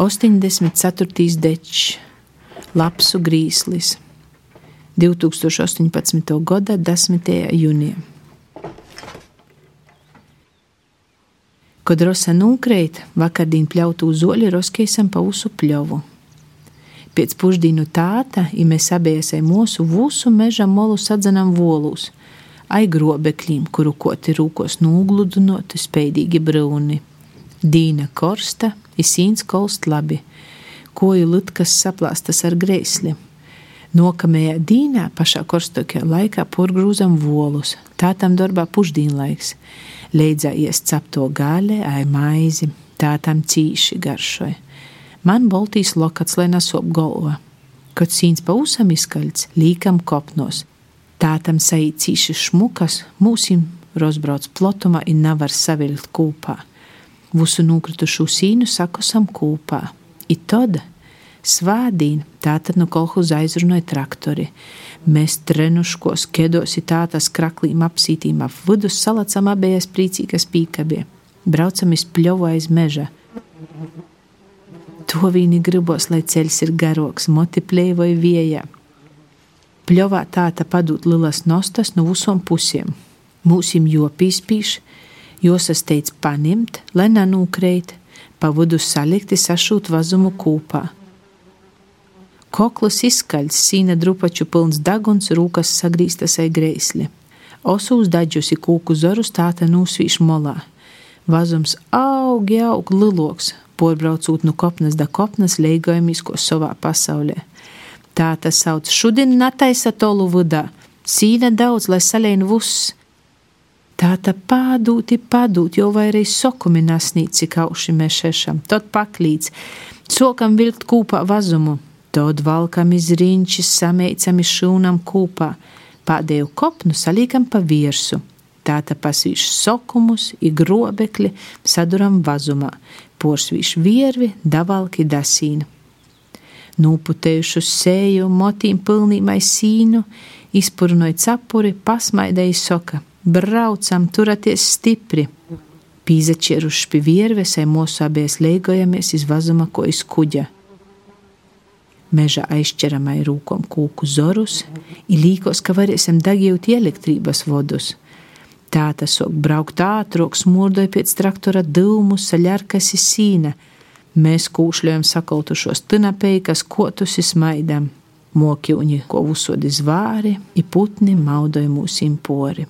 84. dečs, Lapsu grīslis, 2018. gada 10. jūnijā. Kad rosa nūkreit, vakardien pļautu zoļi roskeisam pa usu pļovu. Pēc pušdīnu tāta, ja mēs abiesai mūsu vūsu meža molu sadzenam volūs, ai grobekļiem, kuru koti rūkos nūgludinoti speidīgi brūni. Dīna korsta, isīns kolst labi, koju litkas saplāstas ar greisli. Nokamajā dīnā pašā korstokajā laikā porgrūzam volus, tā tam darbā pušdīnlaiks, leidzā iest capto gāle, ai maizi, tā tam cīši garšoja. Man boltīs lokats, lai nesop galva. Kad sīns pa usam izkaļts, līkam kopnos, tā tam saīcīši šmukas, mūsim rozbrauc plotumā un nevar savilkt kūpā visu nukritušu sīnu sakosam kopā. I tad svādīn, tātad no kolhoza aizrunāja traktori. Mēs trenuškos kedos ir tātas kraklīm apsītīm ap vidus salacam abējas prīcīgas pīkabie. Braucam iz pļovu aiz meža. To viņi gribos, lai ceļš ir garoks, motiplēja vai vieja. Pļovā tāta padūt lilas nostas no visām pusēm. Mūsim jopīspīši, Josas teica paņemt, lai nenūkreit, pa vidu salikti sašūt vazumu kūpā. Koklis izskaļs, sīna drupaču pilns daguns, rūkas sagrīstas ai greisli. Osu uzdaģusi kūku zorus tāta nūsvīš molā. Vazums aug, aug, liloks, porbraucot no kopnes da kopnes, leigojamies savā pasaulē. Tā tas sauc šodien nataisa tolu vudā, sīna daudz, lai salēn vuss, Tāta pādūti, padūt, jau vairāk sokumi nasnīci kauši mēs šešam, tad paklīts, sokam vilkt kūpā vazumu, tad valkam iz riņķis, sameicam iz šūnam kūpā, pādēju kopnu salīkam pa virsu. Tāta pasvīš sokumus, igrobekļi, saduram vazumā, porsvīš viervi, davalki dasīnu. Nūputējušu sēju, motīm pilnīmai sīnu, izpurnoja cepuri, pasmaidēja soka braucam, turaties stipri. Pīzačieruši pie viervesai mūsu abies leigojamies iz vazuma, ko iz kuģa. Meža aizķeramai rūkom kūku zorus, ir līkos, ka varēsim dagiet elektrības vodus. Tā tas sok braukt ātrāk, smurdoja pēc traktora dūmu, saļarkas ir sīna. Mēs kūšļojam sakaltušos tinapeikas, kotus izmaidam. Mokļuņi, ko uzsodi zvāri, ir putni maudoja mūsim pori.